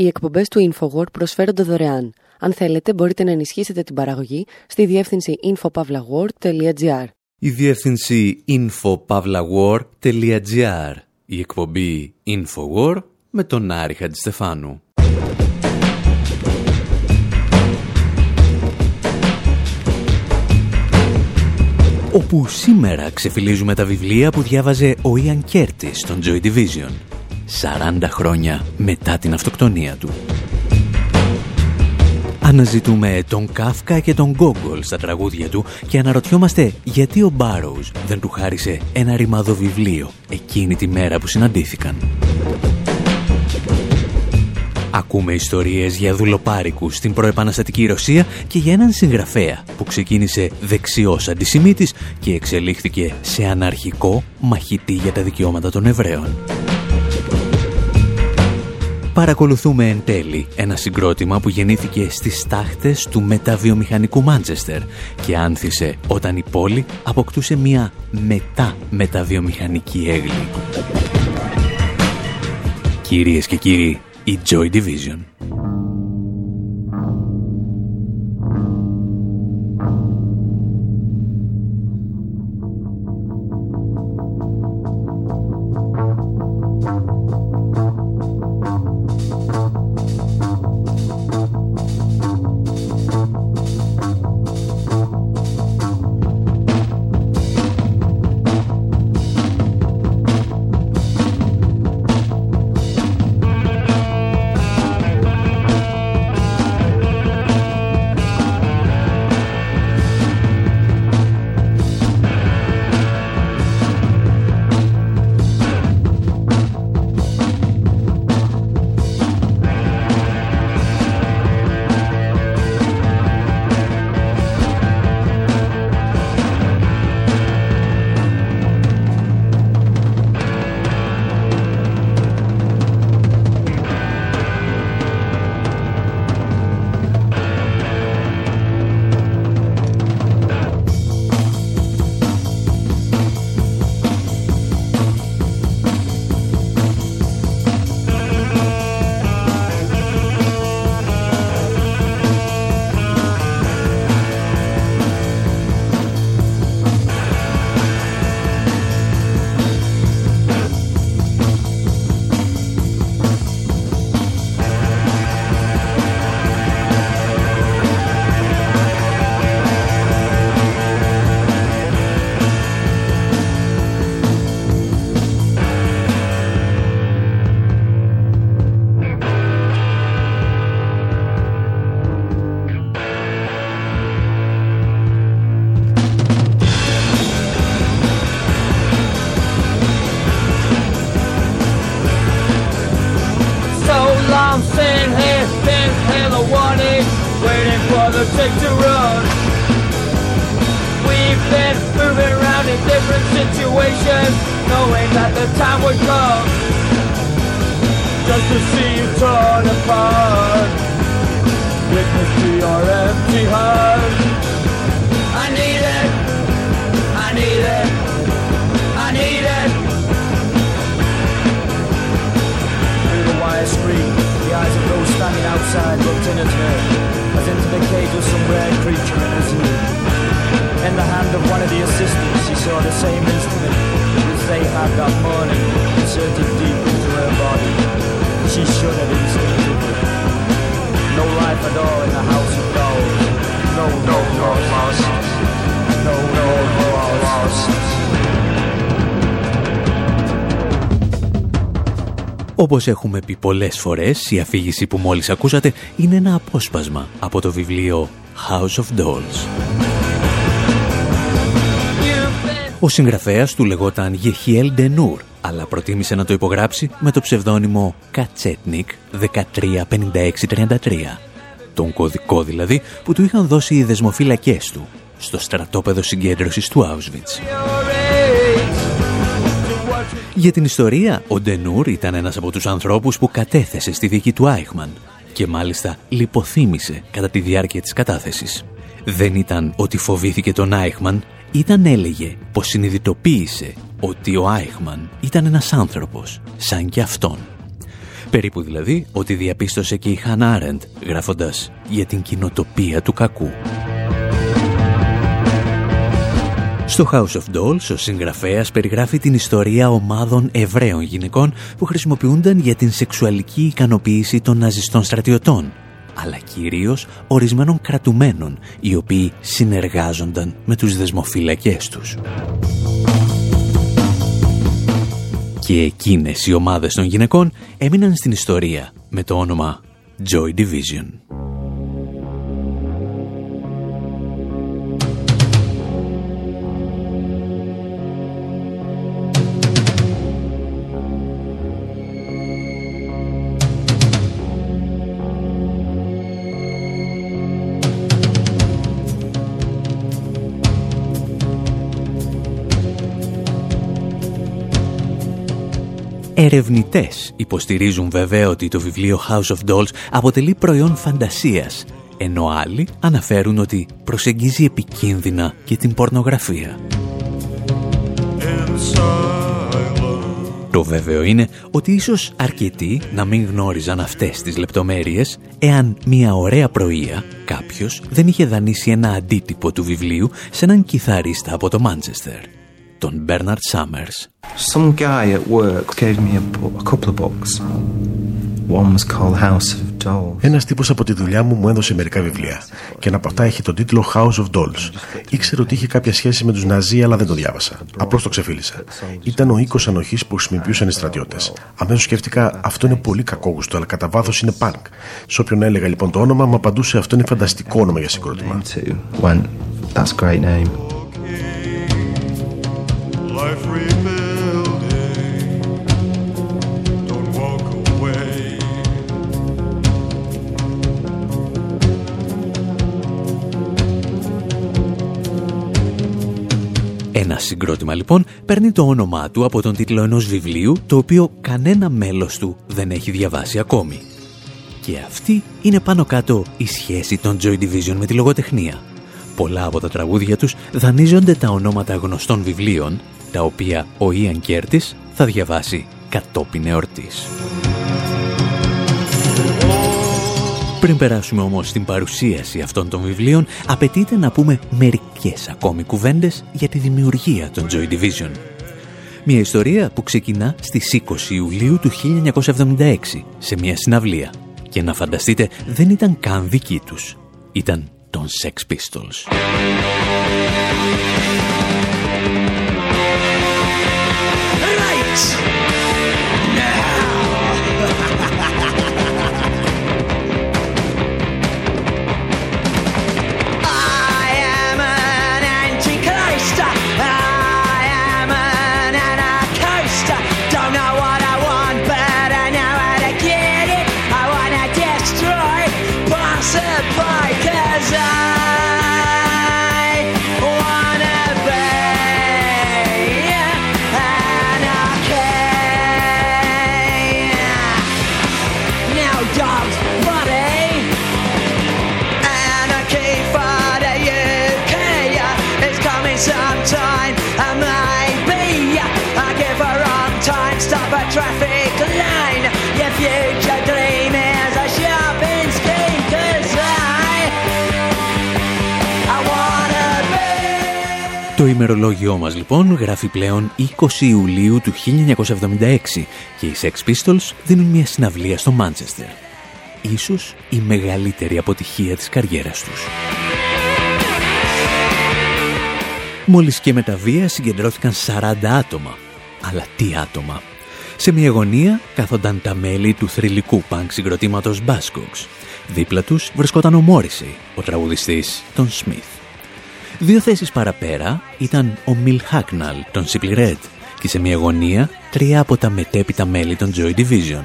Οι εκπομπές του InfoWord προσφέρονται δωρεάν. Αν θέλετε, μπορείτε να ενισχύσετε την παραγωγή στη διεύθυνση infopavlagor.gr. Η διεύθυνση infopavlagor.gr. Η εκπομπή InfoWord με τον Άρη Χατζηστεφάνου. Όπου σήμερα ξεφυλίζουμε τα βιβλία που διάβαζε ο Ιαν Κέρτης στον Joy Division. 40 χρόνια μετά την αυτοκτονία του. Αναζητούμε τον Κάφκα και τον Γκόγκολ στα τραγούδια του και αναρωτιόμαστε γιατί ο Μπάροους δεν του χάρισε ένα ρημάδο βιβλίο εκείνη τη μέρα που συναντήθηκαν. Ακούμε ιστορίες για δουλοπάρικους στην προεπαναστατική Ρωσία και για έναν συγγραφέα που ξεκίνησε δεξιός αντισημίτης και εξελίχθηκε σε αναρχικό μαχητή για τα δικαιώματα των Εβραίων. Παρακολουθούμε εν τέλει ένα συγκρότημα που γεννήθηκε στις τάχτες του μεταβιομηχανικού Μάντσεστερ και άνθησε όταν η πόλη αποκτούσε μια μετά-μεταβιομηχανική έγκλη. Κυρίες και κύριοι, η Joy Division. take the road We've been moving around in different situations Knowing that the time would come Just to see you torn apart Witness to your empty heart I need it I need it I need it Through the wire screen. The eyes of those standing outside looked in at her, as into the cage of some rare creature in his zoo. In the hand of one of the assistants, she saw the same instrument which they had that morning inserted deep into her body. She shuddered instinctively. No life at all in the house of dolls. No, no, no, lost. No, no, lost. Όπως έχουμε πει πολλές φορές, η αφήγηση που μόλις ακούσατε είναι ένα απόσπασμα από το βιβλίο House of Dolls. Ο συγγραφέας του λεγόταν Γεχιέλ Ντενούρ, αλλά προτίμησε να το υπογράψει με το ψευδόνυμο Κατσέτνικ 135633. Τον κωδικό δηλαδή που του είχαν δώσει οι δεσμοφύλακές του στο στρατόπεδο συγκέντρωσης του Auschwitz. Για την ιστορία, ο Ντενούρ ήταν ένας από τους ανθρώπους που κατέθεσε στη δίκη του Άιχμαν και μάλιστα λιποθύμησε κατά τη διάρκεια της κατάθεσης. Δεν ήταν ότι φοβήθηκε τον Άιχμαν, ήταν έλεγε πως συνειδητοποίησε ότι ο Άιχμαν ήταν ένας άνθρωπος σαν και αυτόν. Περίπου δηλαδή ότι διαπίστωσε και η Χαν Άρεντ γράφοντας για την κοινοτοπία του κακού. Στο House of Dolls, ο συγγραφέας περιγράφει την ιστορία ομάδων Εβραίων γυναικών που χρησιμοποιούνταν για την σεξουαλική ικανοποίηση των ναζιστών στρατιωτών, αλλά κυρίως ορισμένων κρατουμένων, οι οποίοι συνεργάζονταν με τους δεσμοφύλακές τους. Και εκείνες οι ομάδες των γυναικών έμειναν στην ιστορία με το όνομα Joy Division. Ερευνητές υποστηρίζουν βέβαια ότι το βιβλίο House of Dolls αποτελεί προϊόν φαντασίας, ενώ άλλοι αναφέρουν ότι προσεγγίζει επικίνδυνα και την πορνογραφία. Το βέβαιο είναι ότι ίσως αρκετοί να μην γνώριζαν αυτές τις λεπτομέρειες εάν μια ωραία πρωία κάποιος δεν είχε δανείσει ένα αντίτυπο του βιβλίου σε έναν κιθαρίστα από το Μάντσεστερ τον Bernard Summers. Some guy at work gave me a, a couple of books. One was called House of Dolls. Ένας τύπος από τη δουλειά μου μου έδωσε μερικά βιβλία. Και ένα από αυτά έχει τον τίτλο House of Dolls. Ήξερε ότι είχε κάποια σχέση με τους Ναζί, αλλά δεν το διάβασα. Απλώς το ξεφίλησα. Ήταν ο οίκος ανοχής που χρησιμοποιούσαν οι στρατιώτες. Αμέσως σκέφτηκα, αυτό είναι πολύ κακόγουστο, αλλά κατά βάθος είναι punk. Σε όποιον έλεγα λοιπόν το όνομα, μου απαντούσε αυτό είναι φανταστικό όνομα για συγκρότημα. Ένα συγκρότημα λοιπόν παίρνει το όνομά του από τον τίτλο ενός βιβλίου το οποίο κανένα μέλος του δεν έχει διαβάσει ακόμη. Και αυτή είναι πάνω κάτω η σχέση των Joy Division με τη λογοτεχνία. Πολλά από τα τραγούδια τους δανείζονται τα ονόματα γνωστών βιβλίων τα οποία ο Ιαν Κέρτης θα διαβάσει κατόπιν εορτής. Πριν περάσουμε όμως στην παρουσίαση αυτών των βιβλίων, απαιτείται να πούμε μερικές ακόμη κουβέντες για τη δημιουργία των Joy Division. Μια ιστορία που ξεκινά στις 20 Ιουλίου του 1976 σε μια συναυλία. Και να φανταστείτε δεν ήταν καν δική τους. Ήταν των Sex Pistols. Το ημερολόγιό μας λοιπόν γράφει πλέον 20 Ιουλίου του 1976 και οι Sex Pistols δίνουν μια συναυλία στο Μάντσεστερ. Ίσως η μεγαλύτερη αποτυχία της καριέρας τους. Μόλις και με τα βία συγκεντρώθηκαν 40 άτομα. Αλλά τι άτομα; Σε μια γωνία κάθονταν τα μέλη του θρηλυκού πανκ συγκροτήματος Buzzcocks. Δίπλα τους βρισκόταν ο Μόρισεϊ, ο τραγουδιστής των Smith. Δύο θέσεις παραπέρα ήταν ο Μιλ Χάκναλ των Simply Red και σε μια γωνία τρία από τα μετέπειτα μέλη των Joy Division,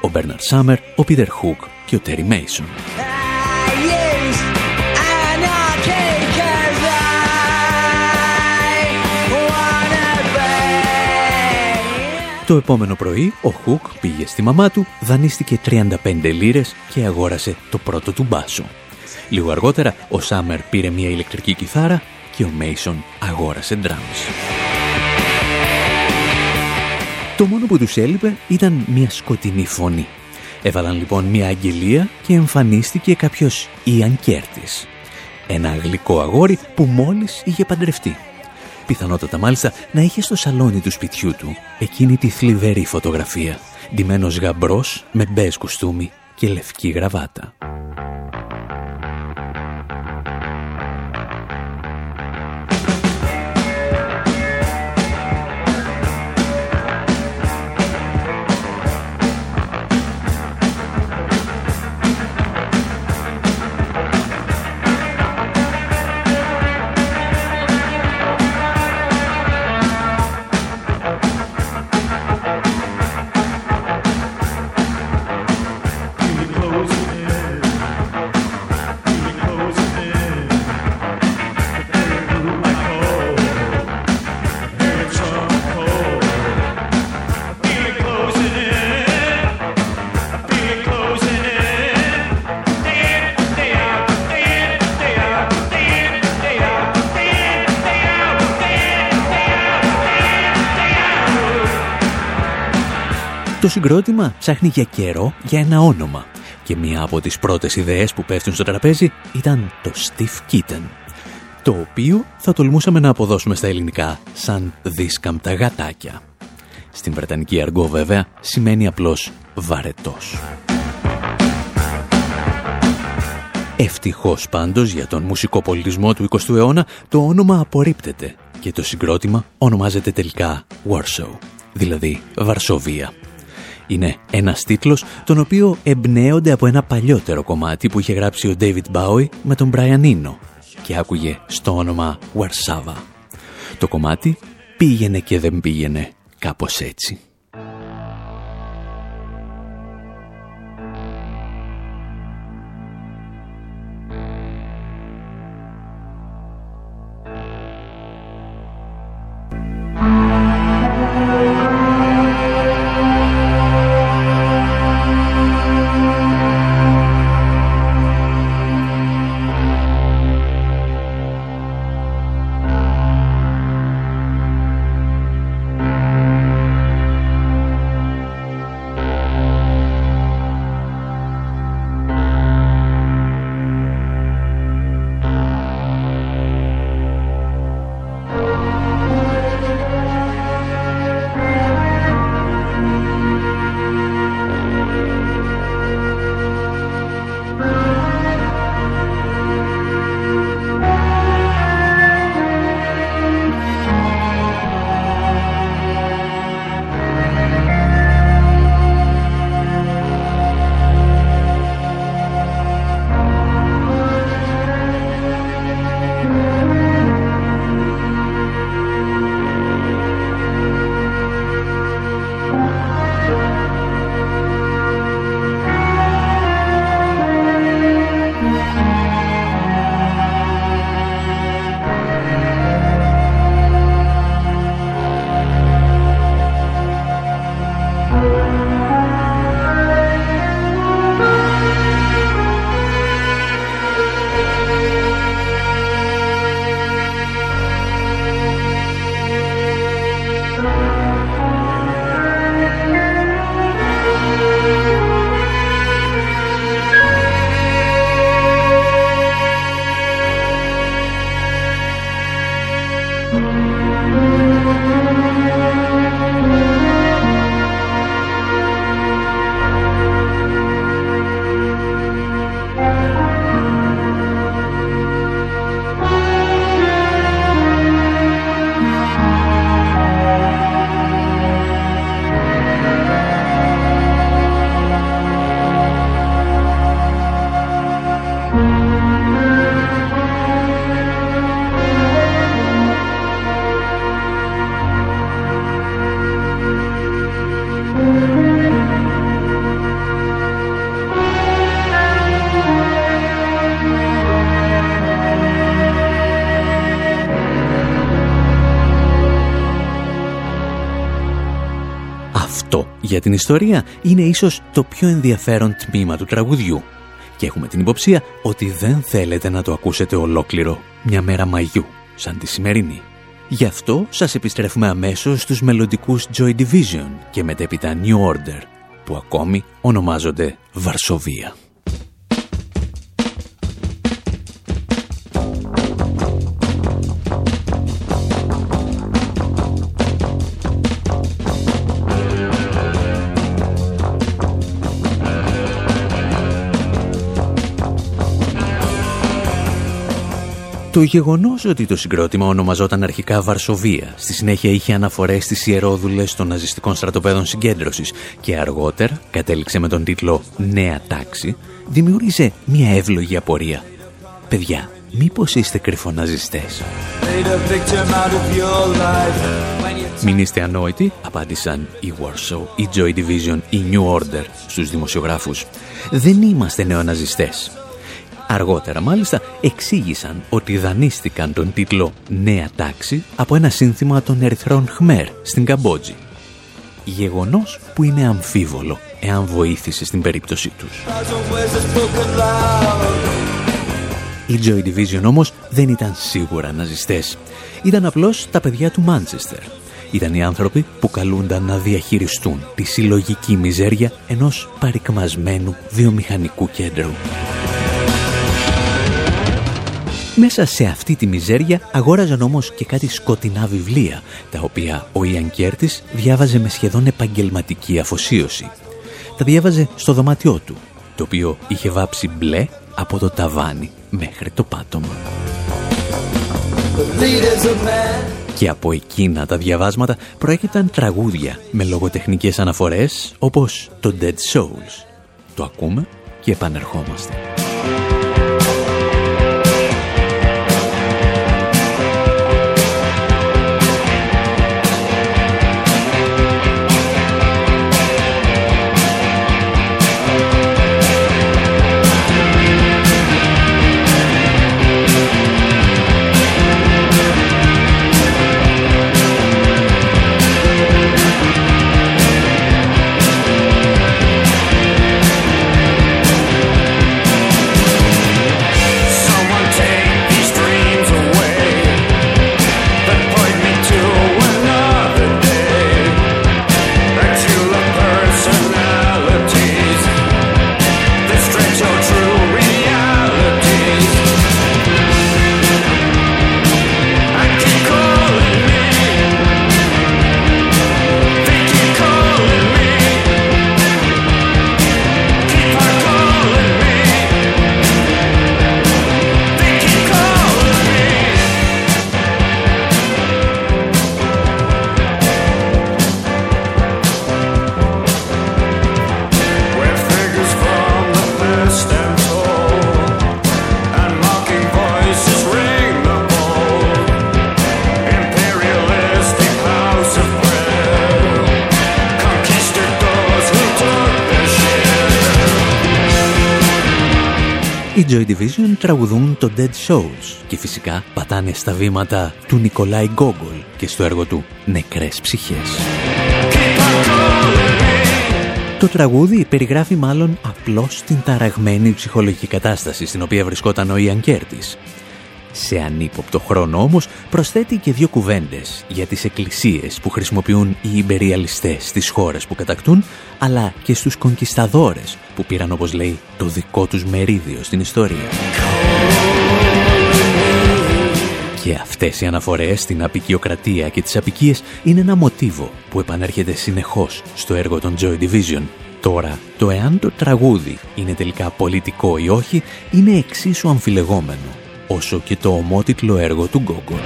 ο Bernard Summer, ο Peter Hook και ο Terry Mason. Το επόμενο πρωί, ο Χουκ πήγε στη μαμά του, δανείστηκε 35 λίρες και αγόρασε το πρώτο του μπάσο. Λίγο αργότερα, ο Σάμερ πήρε μια ηλεκτρική κιθάρα και ο Μέισον αγόρασε drums. Το μόνο που τους έλειπε ήταν μια σκοτεινή φωνή. Έβαλαν λοιπόν μια αγγελία και εμφανίστηκε κάποιος Ιαν Κέρτης. Ένα γλυκό αγόρι που μόλις είχε παντρευτεί. Πιθανότατα μάλιστα να είχε στο σαλόνι του σπιτιού του εκείνη τη θλιβερή φωτογραφία. Ντυμένος γαμπρός με μπέζ κουστούμι και λευκή γραβάτα. Συγκρότημα ψάχνει για καιρό για ένα όνομα και μία από τις πρώτες ιδέες που πέφτουν στο τραπέζι ήταν το Steve Kitten, το οποίο θα τολμούσαμε να αποδώσουμε στα ελληνικά σαν δίσκαμπτα γατάκια. Στην Βρετανική αργό βέβαια σημαίνει απλώς βαρετός. Ευτυχώς πάντως για τον μουσικό πολιτισμό του 20ου αιώνα το όνομα απορρίπτεται και το συγκρότημα ονομάζεται τελικά Warsaw, δηλαδή Βαρσοβία. Είναι ένας τίτλος τον οποίο εμπνέονται από ένα παλιότερο κομμάτι που είχε γράψει ο David Bowie με τον Brian Eno και άκουγε στο όνομα Warszawa. Το κομμάτι πήγαινε και δεν πήγαινε κάπως έτσι. Την ιστορία είναι ίσως το πιο ενδιαφέρον τμήμα του τραγουδιού και έχουμε την υποψία ότι δεν θέλετε να το ακούσετε ολόκληρο μια μέρα Μαγιού, σαν τη σημερινή. Γι' αυτό σας επιστρέφουμε αμέσως στους μελλοντικούς Joy Division και μετέπειτα New Order που ακόμη ονομάζονται Βαρσοβία. Το γεγονός ότι το συγκρότημα ονομαζόταν αρχικά Βαρσοβία, στη συνέχεια είχε αναφορές στις ιερόδουλες των ναζιστικών στρατοπέδων συγκέντρωσης και αργότερα κατέληξε με τον τίτλο «Νέα τάξη», δημιούργησε μια εύλογη απορία. Παιδιά, μήπως είστε κρυφοναζιστές. Μην είστε ανόητοι, απάντησαν η Warsaw, η Joy Division, η New Order στους δημοσιογράφους. Δεν είμαστε νεοναζιστές. Αργότερα μάλιστα εξήγησαν ότι δανείστηκαν τον τίτλο «Νέα τάξη» από ένα σύνθημα των Ερυθρών Χμέρ στην Καμπότζη. Γεγονός που είναι αμφίβολο εάν βοήθησε στην περίπτωσή τους. Οι Joy Division όμως δεν ήταν σίγουρα ναζιστές. Ήταν απλώς τα παιδιά του Μάντσεστερ. Ήταν οι άνθρωποι που καλούνταν να διαχειριστούν τη συλλογική μιζέρια ενός παρικμασμένου βιομηχανικού κέντρου. Μέσα σε αυτή τη μιζέρια αγόραζαν όμως και κάτι σκοτεινά βιβλία, τα οποία ο Ιαν Κέρτης διάβαζε με σχεδόν επαγγελματική αφοσίωση. Τα διάβαζε στο δωμάτιό του, το οποίο είχε βάψει μπλε από το ταβάνι μέχρι το πάτωμα. Και από εκείνα τα διαβάσματα προέκυπταν τραγούδια με λογοτεχνικές αναφορές όπως το Dead Souls. Το ακούμε και επανερχόμαστε. Joy Division τραγουδούν το Dead Souls και φυσικά πατάνε στα βήματα του Νικολάη Γκόγκολ και στο έργο του «Νεκρές ψυχές». Το τραγούδι περιγράφει μάλλον απλώς την ταραγμένη ψυχολογική κατάσταση στην οποία βρισκόταν ο Ιαν Κέρτης σε ανύποπτο χρόνο όμως προσθέτει και δύο κουβέντες για τις εκκλησίες που χρησιμοποιούν οι υπεριαλιστές στις χώρες που κατακτούν, αλλά και στους κονκισταδόρες που πήραν όπως λέει το δικό τους μερίδιο στην ιστορία. Και αυτές οι αναφορές στην απικιοκρατία και τις απικίες είναι ένα μοτίβο που επανέρχεται συνεχώς στο έργο των Joy Division. Τώρα, το εάν το τραγούδι είναι τελικά πολιτικό ή όχι, είναι εξίσου αμφιλεγόμενο όσο και το ομότιτλο έργο του Γκόγκολ.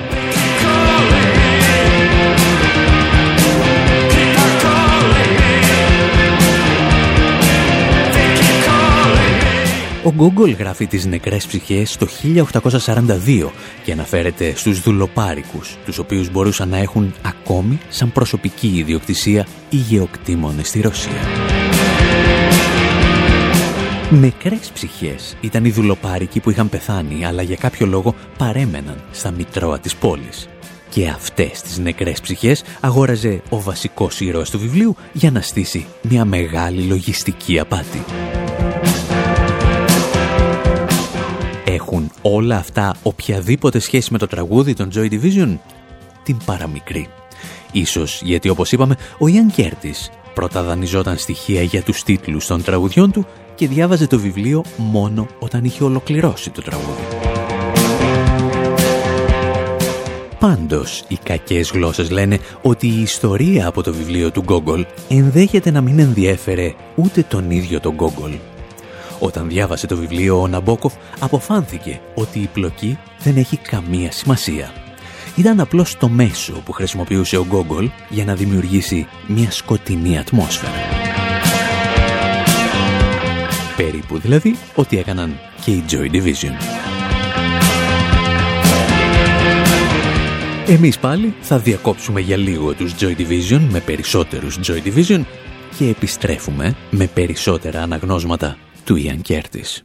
Ο Γκόγκολ γράφει τις νεκρές ψυχές το 1842 και αναφέρεται στους δουλοπάρικους, τους οποίους μπορούσαν να έχουν ακόμη σαν προσωπική ιδιοκτησία οι γεωκτήμονες στη Ρωσία. Νεκρές ψυχές ήταν οι δουλοπάρικοι που είχαν πεθάνει, αλλά για κάποιο λόγο παρέμεναν στα μητρώα της πόλης. Και αυτές τις νεκρές ψυχές αγόραζε ο βασικός ήρωας του βιβλίου για να στήσει μια μεγάλη λογιστική απάτη. Έχουν όλα αυτά οποιαδήποτε σχέση με το τραγούδι των Joy Division? Την παραμικρή. Ίσως γιατί όπως είπαμε ο Ιαν Κέρτης πρώτα δανειζόταν στοιχεία για τους τίτλους των τραγουδιών του και διάβαζε το βιβλίο μόνο όταν είχε ολοκληρώσει το τραγούδι. Πάντως, οι κακές γλώσσες λένε ότι η ιστορία από το βιβλίο του Γκόγκολ ενδέχεται να μην ενδιέφερε ούτε τον ίδιο τον Γκόγκολ. Όταν διάβασε το βιβλίο, ο Ναμπόκοφ αποφάνθηκε ότι η πλοκή δεν έχει καμία σημασία. Ήταν απλώς το μέσο που χρησιμοποιούσε ο Γκόγκολ για να δημιουργήσει μια σκοτεινή ατμόσφαιρα. Περίπου δηλαδή ό,τι έκαναν και οι Joy Division. Εμείς πάλι θα διακόψουμε για λίγο τους Joy Division με περισσότερους Joy Division και επιστρέφουμε με περισσότερα αναγνώσματα του Ιαν Κέρτης.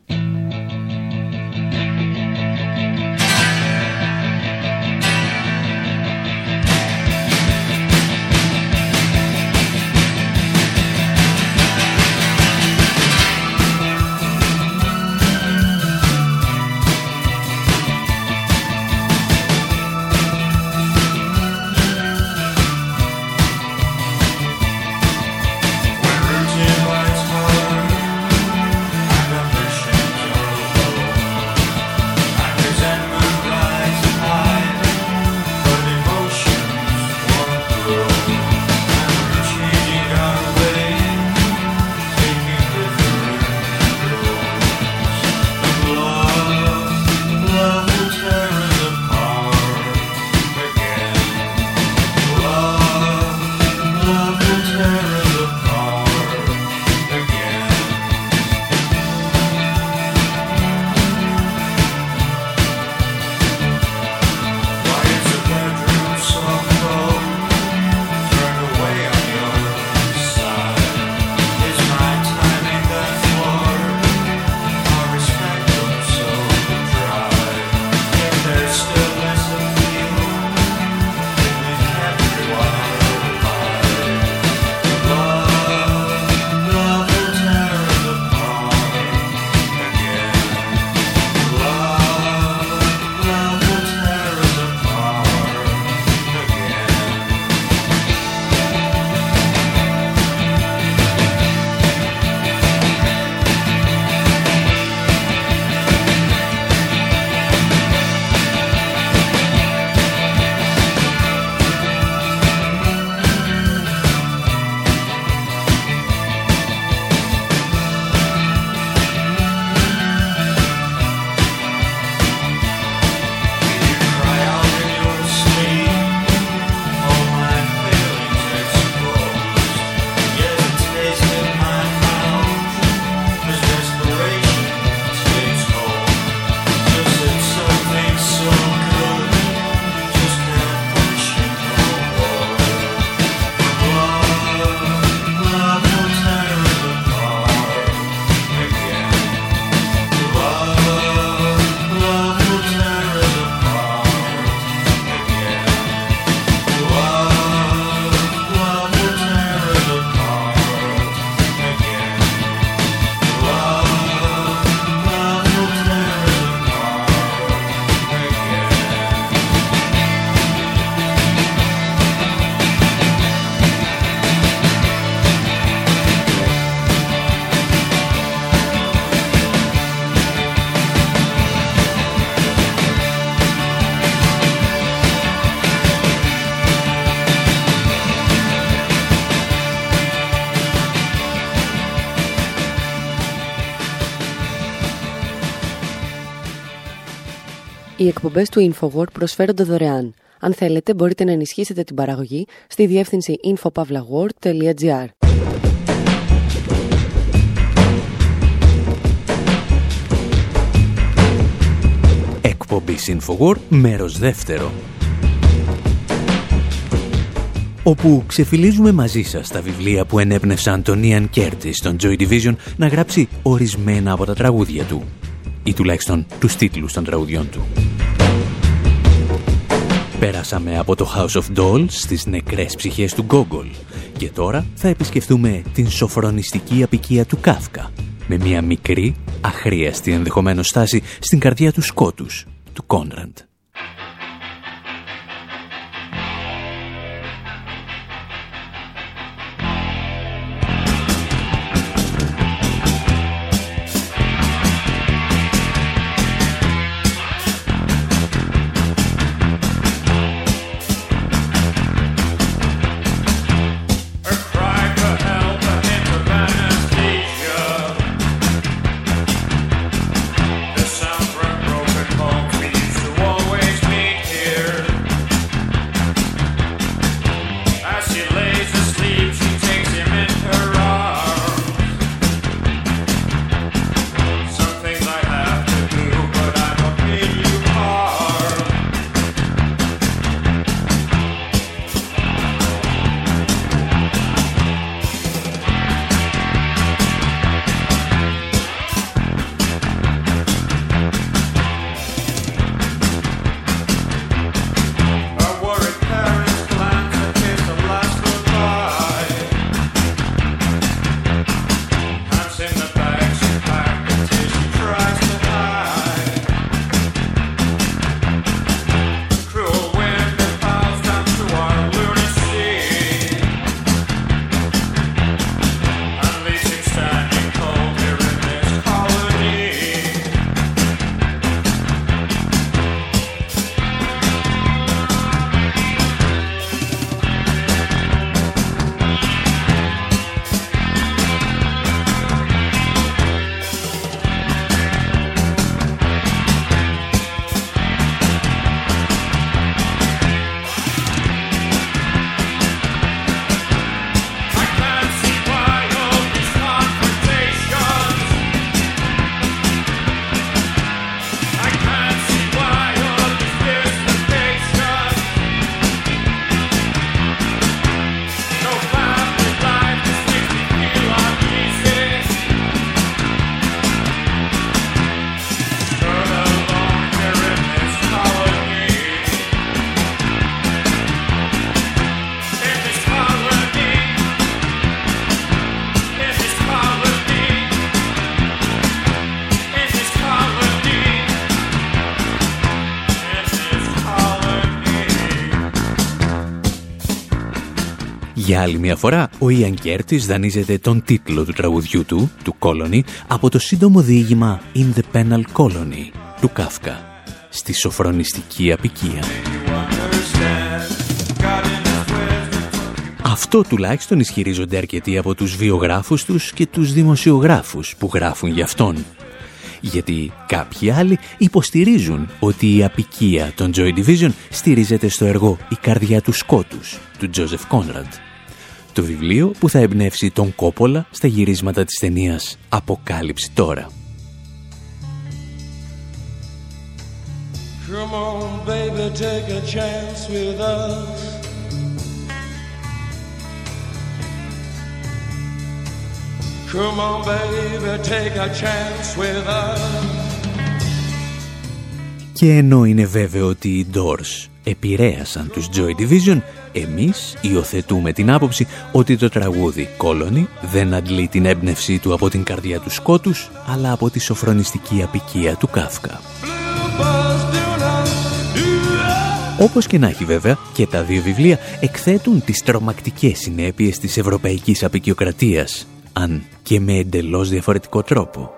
Εκπομπές του InfoWord προσφέρονται δωρεάν. Αν θέλετε, μπορείτε να ενισχύσετε την παραγωγή στη διεύθυνση infopavlagor.gr. Εκπομπή InfoWord, μέρος δεύτερο. Όπου ξεφυλίζουμε μαζί σας τα βιβλία που ενέπνευσαν τον Ian Curtis στον Joy Division να γράψει ορισμένα από τα τραγούδια του ή τουλάχιστον τους τίτλους των τραγουδιών του. Πέρασαμε από το House of Dolls στις νεκρές ψυχές του Γκόγκολ και τώρα θα επισκεφτούμε την σοφρονιστική απικία του Κάφκα με μια μικρή, αχρίαστη ενδεχομένως στάση στην καρδιά του σκότους, του Κόνραντ. Για άλλη μια φορά, ο Ιαν Κέρτης δανείζεται τον τίτλο του τραγουδιού του, του Colony, από το σύντομο διήγημα In the Penal Colony, του Κάφκα, στη σοφρονιστική απικία. Αυτό τουλάχιστον ισχυρίζονται αρκετοί από τους βιογράφους τους και τους δημοσιογράφους που γράφουν για αυτόν. Γιατί κάποιοι άλλοι υποστηρίζουν ότι η απικία των Joy Division στηρίζεται στο έργο «Η καρδιά του σκότους» του Τζόζεφ Κόνραντ. Το βιβλίο που θα εμπνεύσει τον Κόπολα στα γυρίσματα της ταινίας «Αποκάλυψη τώρα». Come on, baby, take a chance with us. Come on, baby, take a chance with us. Και ενώ είναι βέβαιο ότι οι Doors επηρέασαν τους Joy Division, εμείς υιοθετούμε την άποψη ότι το τραγούδι Colony δεν αντλεί την έμπνευσή του από την καρδιά του σκότους, αλλά από τη σοφρονιστική απικία του Κάφκα. Όπως και να έχει βέβαια, και τα δύο βιβλία εκθέτουν τις τρομακτικές συνέπειες της ευρωπαϊκής απεικιοκρατίας, αν και με εντελώς διαφορετικό τρόπο.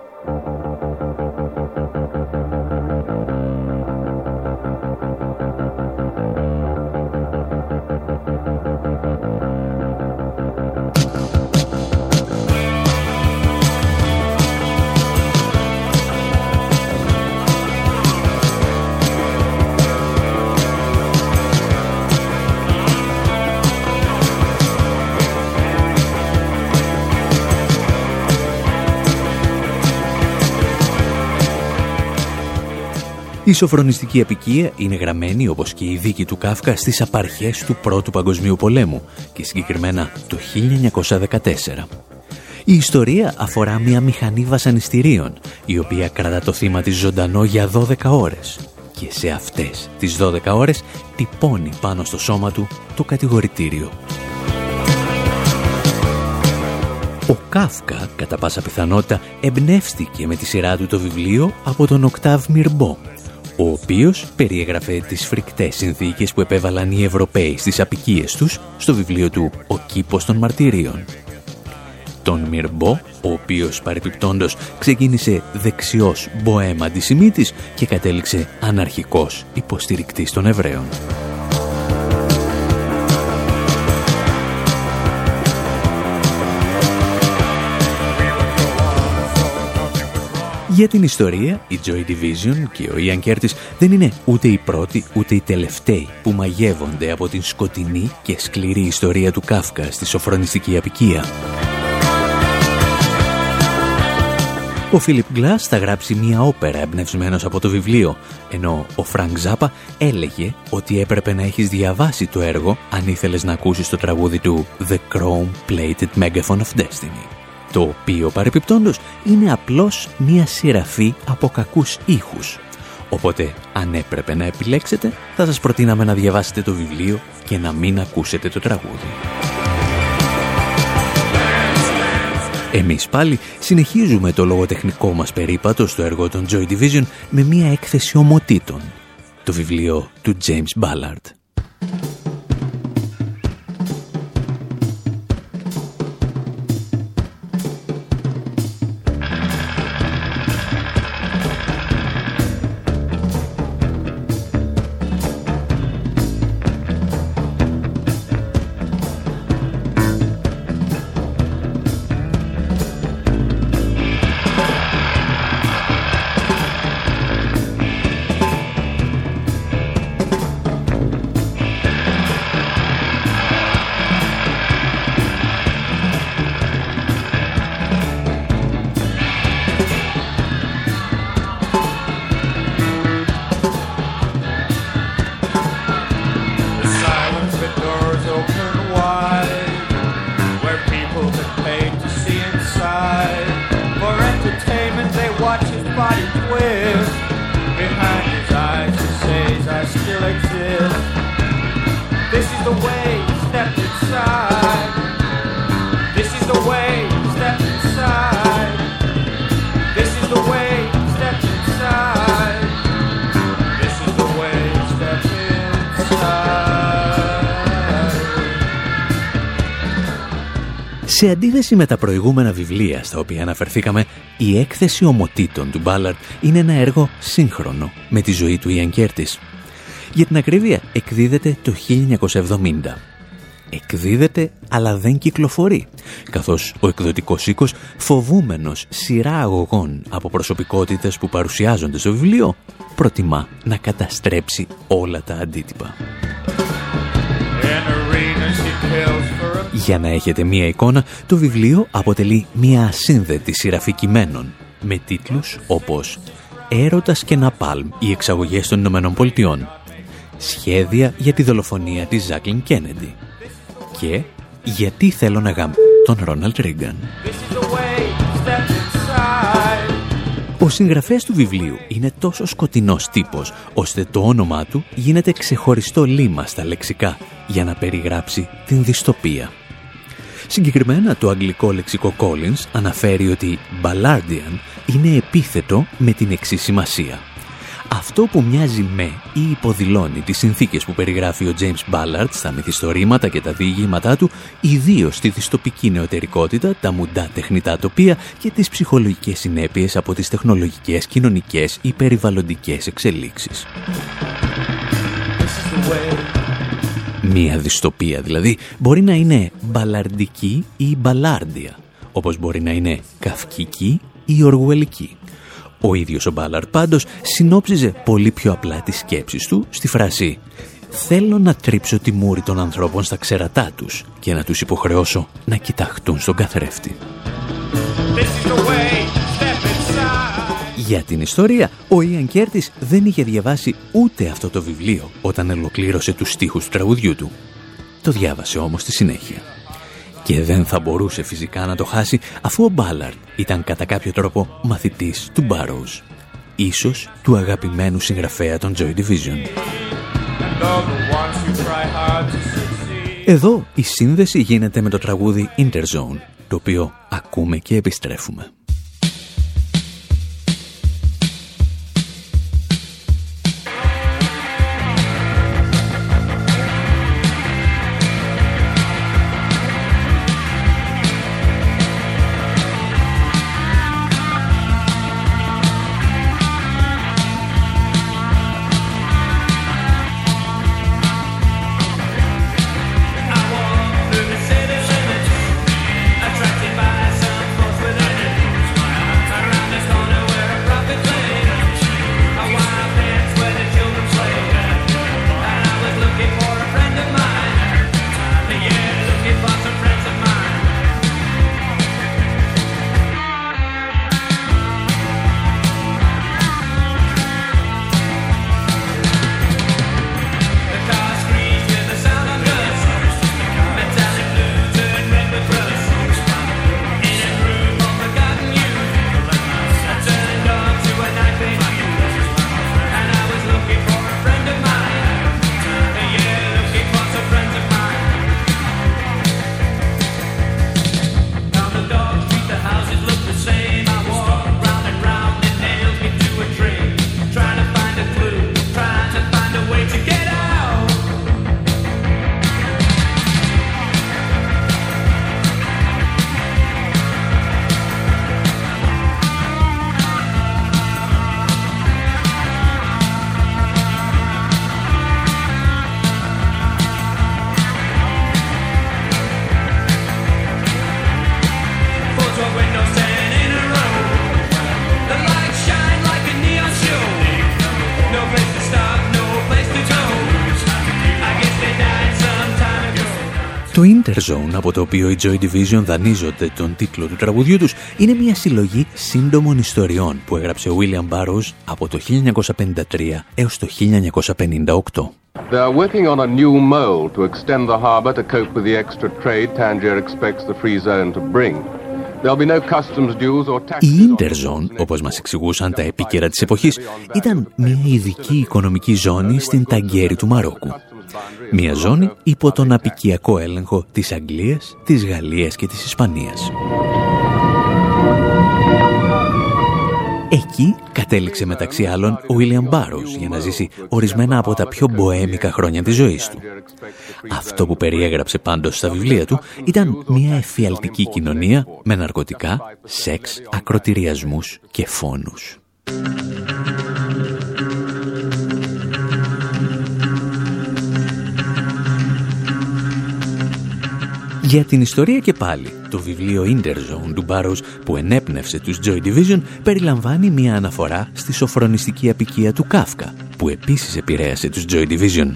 Η σοφρονιστική απικία είναι γραμμένη, όπως και η δίκη του Κάφκα, στις απαρχές του Πρώτου Παγκοσμίου Πολέμου και συγκεκριμένα το 1914. Η ιστορία αφορά μια μηχανή βασανιστήριων, η οποία κρατά το θύμα της ζωντανό για 12 ώρες. Και σε αυτές τις 12 ώρες τυπώνει πάνω στο σώμα του το κατηγορητήριο. Ο Κάφκα, κατά πάσα πιθανότητα, εμπνεύστηκε με τη σειρά του το βιβλίο από τον Οκτάβ Μυρμπό, ο οποίος περιέγραφε τις φρικτές συνθήκες που επέβαλαν οι Ευρωπαίοι στις απικίες τους στο βιβλίο του «Ο κήπος των μαρτυρίων». Τον Μυρμπό, ο οποίος παρεπιπτόντος ξεκίνησε δεξιός μποέμ αντισημίτης και κατέληξε αναρχικός υποστηρικτής των Εβραίων. Για την ιστορία, οι Joy Division και ο Ian Curtis δεν είναι ούτε οι πρώτοι ούτε οι τελευταίοι που μαγεύονται από την σκοτεινή και σκληρή ιστορία του Κάφκα στη σωφρονιστική αποικία. Ο Φίλιπ Γκλας θα γράψει μια όπερα εμπνευσμένος από το βιβλίο, ενώ ο Φρανκ Ζάπα έλεγε ότι έπρεπε να έχεις διαβάσει το έργο αν ήθελες να ακούσεις το τραγούδι του «The Chrome Plated Megaphone of Destiny» το οποίο παρεπιπτόντος είναι απλώς μία σειραφή από κακούς ήχους. Οπότε, αν έπρεπε να επιλέξετε, θα σας προτείναμε να διαβάσετε το βιβλίο και να μην ακούσετε το τραγούδι. Εμείς πάλι συνεχίζουμε το λογοτεχνικό μας περίπατο στο έργο των Joy Division με μία έκθεση ομοτήτων, το βιβλίο του James Ballard. Σε αντίθεση με τα προηγούμενα βιβλία στα οποία αναφερθήκαμε, η έκθεση ομοτήτων του Μπάλαρτ είναι ένα έργο σύγχρονο με τη ζωή του Ιαν Κέρτης. Για την ακρίβεια, εκδίδεται το 1970 εκδίδεται αλλά δεν κυκλοφορεί, καθώς ο εκδοτικός οίκος φοβούμενος σειρά αγωγών από προσωπικότητες που παρουσιάζονται στο βιβλίο, προτιμά να καταστρέψει όλα τα αντίτυπα. Για να έχετε μία εικόνα, το βιβλίο αποτελεί μία ασύνδετη σειραφή κειμένων με τίτλους όπως «Έρωτας και Ναπάλμ, οι εξαγωγές των Ηνωμένων Πολιτειών», «Σχέδια για τη δολοφονία της Ζάκλιν Κέννεντι», και «Γιατί θέλω να γάμω τον Ρόναλτ Ρίγκαν». Ο συγγραφέας του βιβλίου είναι τόσο σκοτεινός τύπος, ώστε το όνομά του γίνεται ξεχωριστό λίμα στα λεξικά για να περιγράψει την δυστοπία. Συγκεκριμένα το αγγλικό λεξικό Collins αναφέρει ότι «Ballardian» είναι επίθετο με την εξή σημασία αυτό που μοιάζει με ή υποδηλώνει τις συνθήκες που περιγράφει ο James Ballard στα μυθιστορήματα και τα διηγήματά του, ιδίως στη δυστοπική νεωτερικότητα, τα μουντά τεχνητά τοπία και τις ψυχολογικές συνέπειες από τις τεχνολογικές, κοινωνικές ή περιβαλλοντικές εξελίξεις. Μία δυστοπία δηλαδή μπορεί να είναι μπαλαρντική ή μπαλάρντια, όπως μπορεί να είναι καυκική ή οργουελική. Ο ίδιος ο Μπάλαρ πάντως συνόψιζε πολύ πιο απλά τις σκέψεις του στη φράση «Θέλω να τρίψω τη μούρη των ανθρώπων στα ξερατά τους και να τους υποχρεώσω να κοιταχτούν στον καθρέφτη». Για την ιστορία, ο Ιαν Κέρτης δεν είχε διαβάσει ούτε αυτό το βιβλίο όταν ολοκλήρωσε τους στίχους του τραγουδιού του. Το διάβασε όμως στη συνέχεια και δεν θα μπορούσε φυσικά να το χάσει αφού ο Μπάλαρτ ήταν κατά κάποιο τρόπο μαθητής του Μπάρος, ίσως του αγαπημένου συγγραφέα των Joy Division. Εδώ η σύνδεση γίνεται με το τραγούδι Interzone, το οποίο ακούμε και επιστρέφουμε. Interzone, από το οποίο οι Joy Division δανείζονται τον τίτλο του τραγουδιού τους, είναι μια συλλογή σύντομων ιστοριών που έγραψε ο William Burroughs από το 1953 έως το 1958. They are working on a new mole to extend the harbor to cope with the extra trade Tangier expects the free zone to bring. Η Interzone, όπως μας εξηγούσαν τα επίκαιρα της εποχής, ήταν μια ειδική οικονομική ζώνη στην Ταγκέρη του Μαρόκου. Μια ζώνη υπό τον απικιακό έλεγχο της Αγγλίας, της Γαλλίας και της Ισπανίας. Εκεί κατέληξε μεταξύ άλλων ο William Burroughs για να ζήσει ορισμένα από τα πιο μποέμικα χρόνια της ζωής του. Αυτό που περιέγραψε πάντως στα βιβλία του ήταν μια εφιαλτική κοινωνία με ναρκωτικά, σεξ, ακροτηριασμούς και φόνους. Για την ιστορία και πάλι, το βιβλίο Interzone του Μπάρος που ενέπνευσε τους Joy Division περιλαμβάνει μια αναφορά στη σοφρονιστική απικία του Κάφκα, που επίσης επηρέασε τους Joy Division.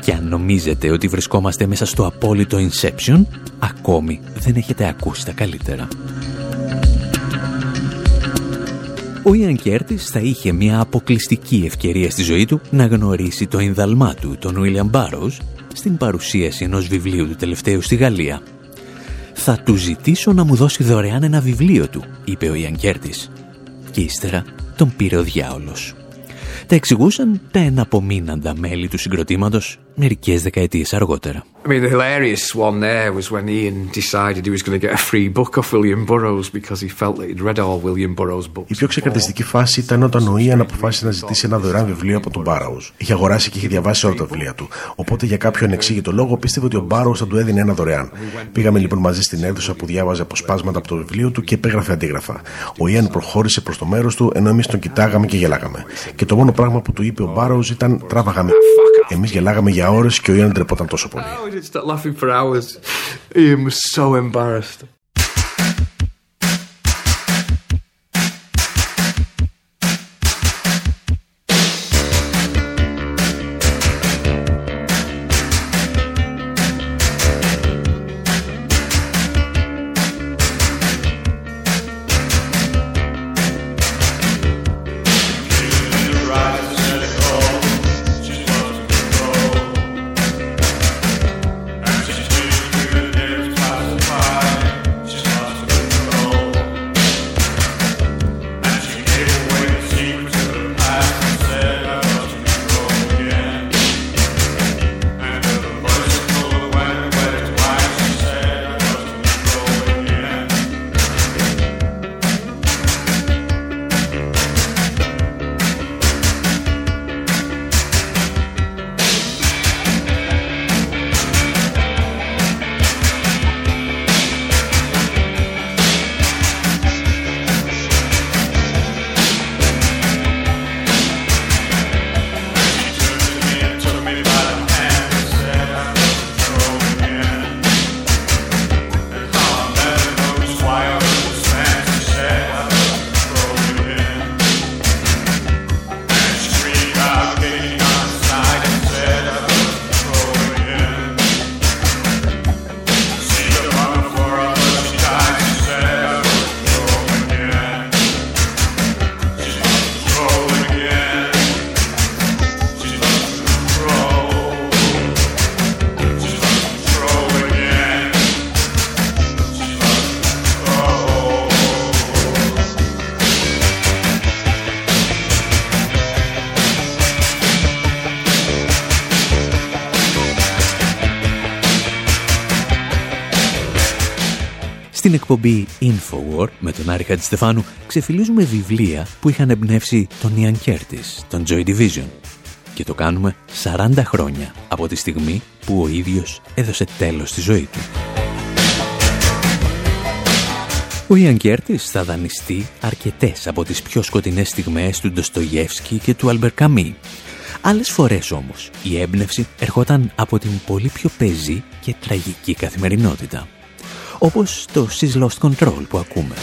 Και αν νομίζετε ότι βρισκόμαστε μέσα στο απόλυτο Inception, ακόμη δεν έχετε ακούσει τα καλύτερα. Ο Ιαν Κέρτης θα είχε μια αποκλειστική ευκαιρία στη ζωή του να γνωρίσει το ενδαλμά του, τον William Burroughs, στην παρουσίαση ενός βιβλίου του τελευταίου στη Γαλλία. «Θα του ζητήσω να μου δώσει δωρεάν ένα βιβλίο του», είπε ο Ιαν Κέρτης. Και ύστερα τον πήρε ο διάολος. Τα εξηγούσαν τα εναπομείναντα μέλη του συγκροτήματος μερικές δεκαετίες αργότερα. I mean, the hilarious one there was when Ian decided he was going to get a free book of William Burroughs because he felt that he'd read all William Burroughs books. Η πιο ξεκαρδιστική φάση ήταν όταν ο Ian αποφάσισε να ζητήσει ένα δωρεάν βιβλίο από τον Burroughs. Είχε αγοράσει και είχε διαβάσει όλα τα βιβλία του. Οπότε για κάποιο ανεξήγητο λόγο πίστευε ότι ο Burroughs θα του έδινε ένα δωρεάν. Πήγαμε λοιπόν μαζί στην αίθουσα που διάβαζε αποσπάσματα από το βιβλίο του και επέγραφε αντίγραφα. Ο Ian προχώρησε προς το μέρος του ενώ εμείς τον κοιτάγαμε και γελάγαμε. Και το μόνο πράγμα που του είπε ο Burroughs ήταν τράβαγαμε. Εμείς γελάγαμε για ώρες και ο Ιαν τρεπόταν τόσο πολύ. Εκπομπή Infowar με τον Άρη Χατζηστεφάνου ξεφυλίζουμε βιβλία που είχαν εμπνεύσει τον Ian Curtis, τον Joy Division. Και το κάνουμε 40 χρόνια από τη στιγμή που ο ίδιος έδωσε τέλος στη ζωή του. Ο Ιαν Κέρτης θα δανειστεί αρκετές από τις πιο σκοτεινές στιγμές του Ντοστογεύσκη και του Αλμπερ Καμί. Άλλες φορές όμως η έμπνευση ερχόταν από την πολύ πιο πεζή και τραγική καθημερινότητα όπως το She's Lost Control που ακούμε.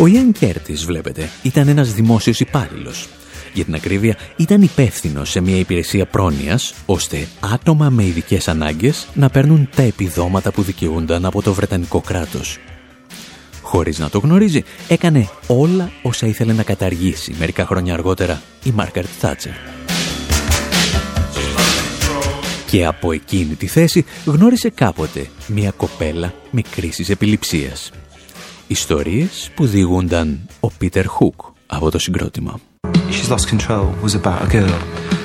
Ο Ιαν Κέρτης, βλέπετε, ήταν ένας δημόσιος υπάλληλος. Για την ακρίβεια, ήταν υπεύθυνος σε μια υπηρεσία πρόνοιας, ώστε άτομα με ειδικές ανάγκες να παίρνουν τα επιδόματα που δικαιούνταν από το Βρετανικό κράτος. Χωρίς να το γνωρίζει, έκανε όλα όσα ήθελε να καταργήσει μερικά χρόνια αργότερα η Μάρκαρτ Θάτσερ και από εκείνη τη θέση γνώρισε κάποτε μια κοπέλα με κρίσεις επιληψίας. Ιστορίες που διηγούνταν ο Πίτερ Χουκ από το συγκρότημα. She's lost control was about a girl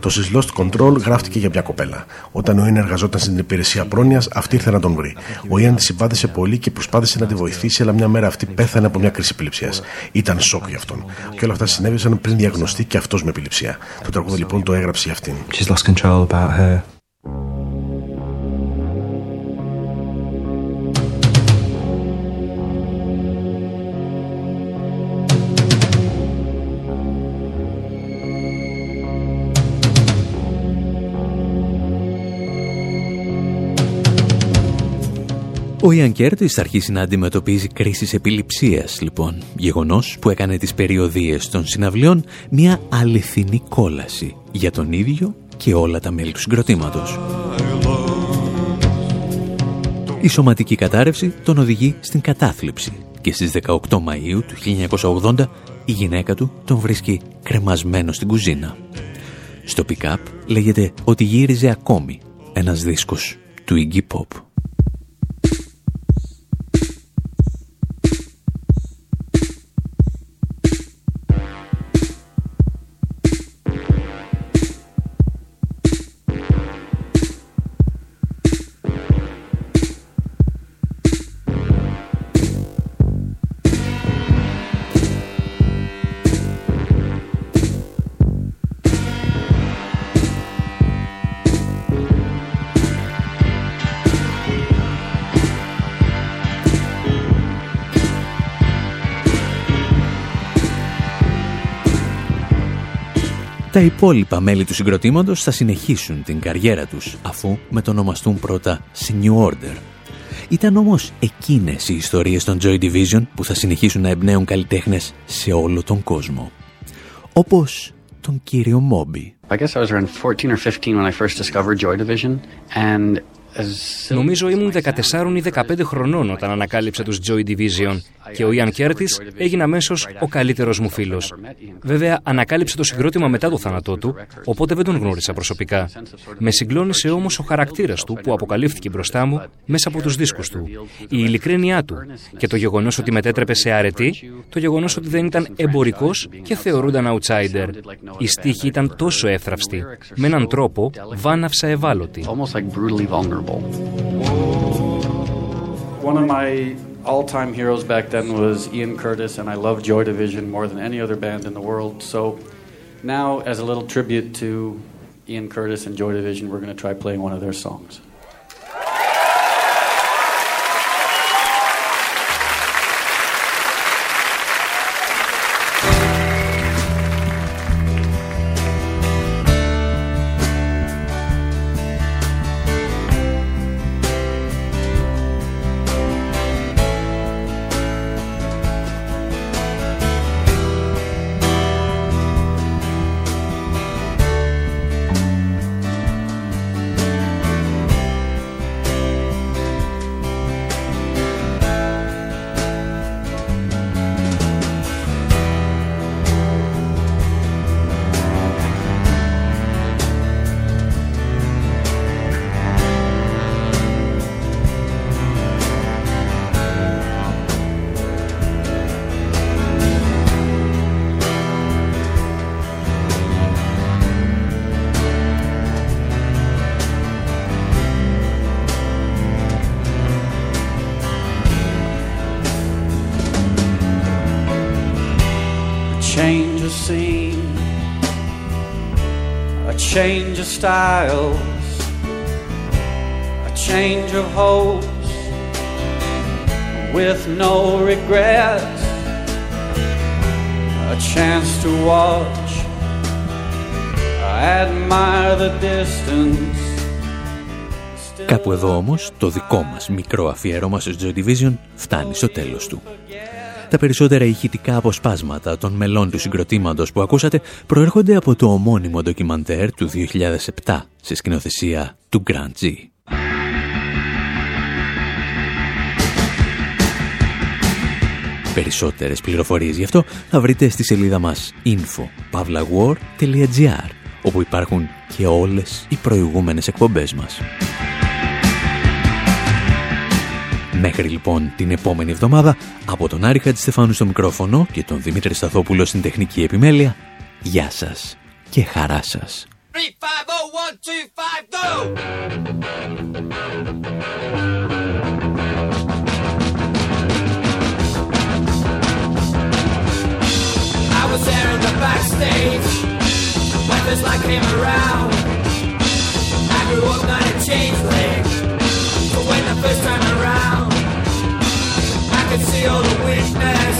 Το She's Lost Control γράφτηκε για μια κοπέλα. Όταν ο Ιαν εργαζόταν στην υπηρεσία πρόνοια, αυτή ήρθε να τον βρει. Ο Ιαν τη συμπάθησε πολύ και προσπάθησε να τη βοηθήσει, αλλά μια μέρα αυτή πέθανε από μια κρίση επιληψία. Ήταν σοκ για αυτόν. Και όλα αυτά συνέβησαν πριν διαγνωστεί και αυτός με επιληψία. Το τραγούδι λοιπόν το έγραψε για αυτήν. She's lost control about her. Ο Ιαν Κέρτης θα αρχίσει να αντιμετωπίζει κρίσεις επιληψίας, λοιπόν, γεγονός που έκανε τις περιοδίες των συναυλιών μια αληθινή κόλαση για τον ίδιο και όλα τα μέλη του συγκροτήματος. Η σωματική κατάρρευση τον οδηγεί στην κατάθλιψη και στις 18 Μαΐου του 1980 η γυναίκα του τον βρίσκει κρεμασμένο στην κουζίνα. Στο pick-up λέγεται ότι γύριζε ακόμη ένας δίσκος του Iggy Pop. Τα υπόλοιπα μέλη του συγκροτήματος θα συνεχίσουν την καριέρα τους, αφού μετονομαστούν πρώτα σε New Order. Ήταν όμως εκείνες οι ιστορίες των Joy Division που θα συνεχίσουν να εμπνέουν καλλιτέχνες σε όλο τον κόσμο. Όπως τον κύριο Μόμπι. I guess I was around 14 or 15 when I first discovered Joy Division and Νομίζω ήμουν 14 ή 15 χρονών όταν ανακάλυψα τους Joy Division και ο Ιαν Κέρτις έγινε αμέσως ο καλύτερος μου φίλος. Βέβαια, ανακάλυψε το συγκρότημα μετά το θάνατό του, οπότε δεν τον γνώρισα προσωπικά. Με συγκλώνησε όμως ο χαρακτήρας του που αποκαλύφθηκε μπροστά μου μέσα από τους δίσκους του. Η ειλικρίνειά του και το γεγονός ότι μετέτρεπε σε αρετή, το γεγονός ότι δεν ήταν εμπορικός και θεωρούνταν outsider. Η στίχη ήταν τόσο εύθραυστη, με έναν τρόπο βάναυσα ευάλωτη. One of my all-time heroes back then was Ian Curtis, and I love Joy Division more than any other band in the world. So now, as a little tribute to Ian Curtis and Joy Division, we're going to try playing one of their songs. Κάπου εδώ όμως το δικό μας μικρό αφιέρωμα στο Joy Division φτάνει στο τέλος του. Τα περισσότερα ηχητικά αποσπάσματα των μελών του συγκροτήματος που ακούσατε προέρχονται από το ομώνυμο ντοκιμαντέρ του 2007 σε σκηνοθεσία του Grand G. Περισσότερες πληροφορίες γι' αυτό θα βρείτε στη σελίδα μας info.pavlawar.gr όπου υπάρχουν και όλες οι προηγούμενες εκπομπές μας. Μέχρι λοιπόν την επόμενη εβδομάδα, από τον Άρη Χατζηστεφάνου στο μικρόφωνο και τον Δημήτρη Σταθόπουλο στην τεχνική επιμέλεια, Γεια σας και χαρά σας. 3, 5, 0, 2, 5, go! I was there in the backstage when this light came around. I grew up not a changeling, See the weakness,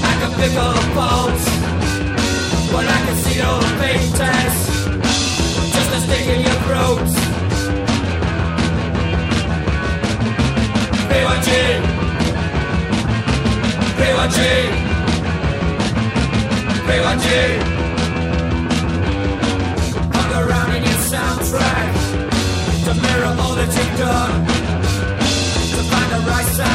I could pick all the faults, but I could see all the fake tests Just a stick in your throat. BYG. BYG. BYG. Hung around in your soundtrack to mirror all that you've done. To find the right sound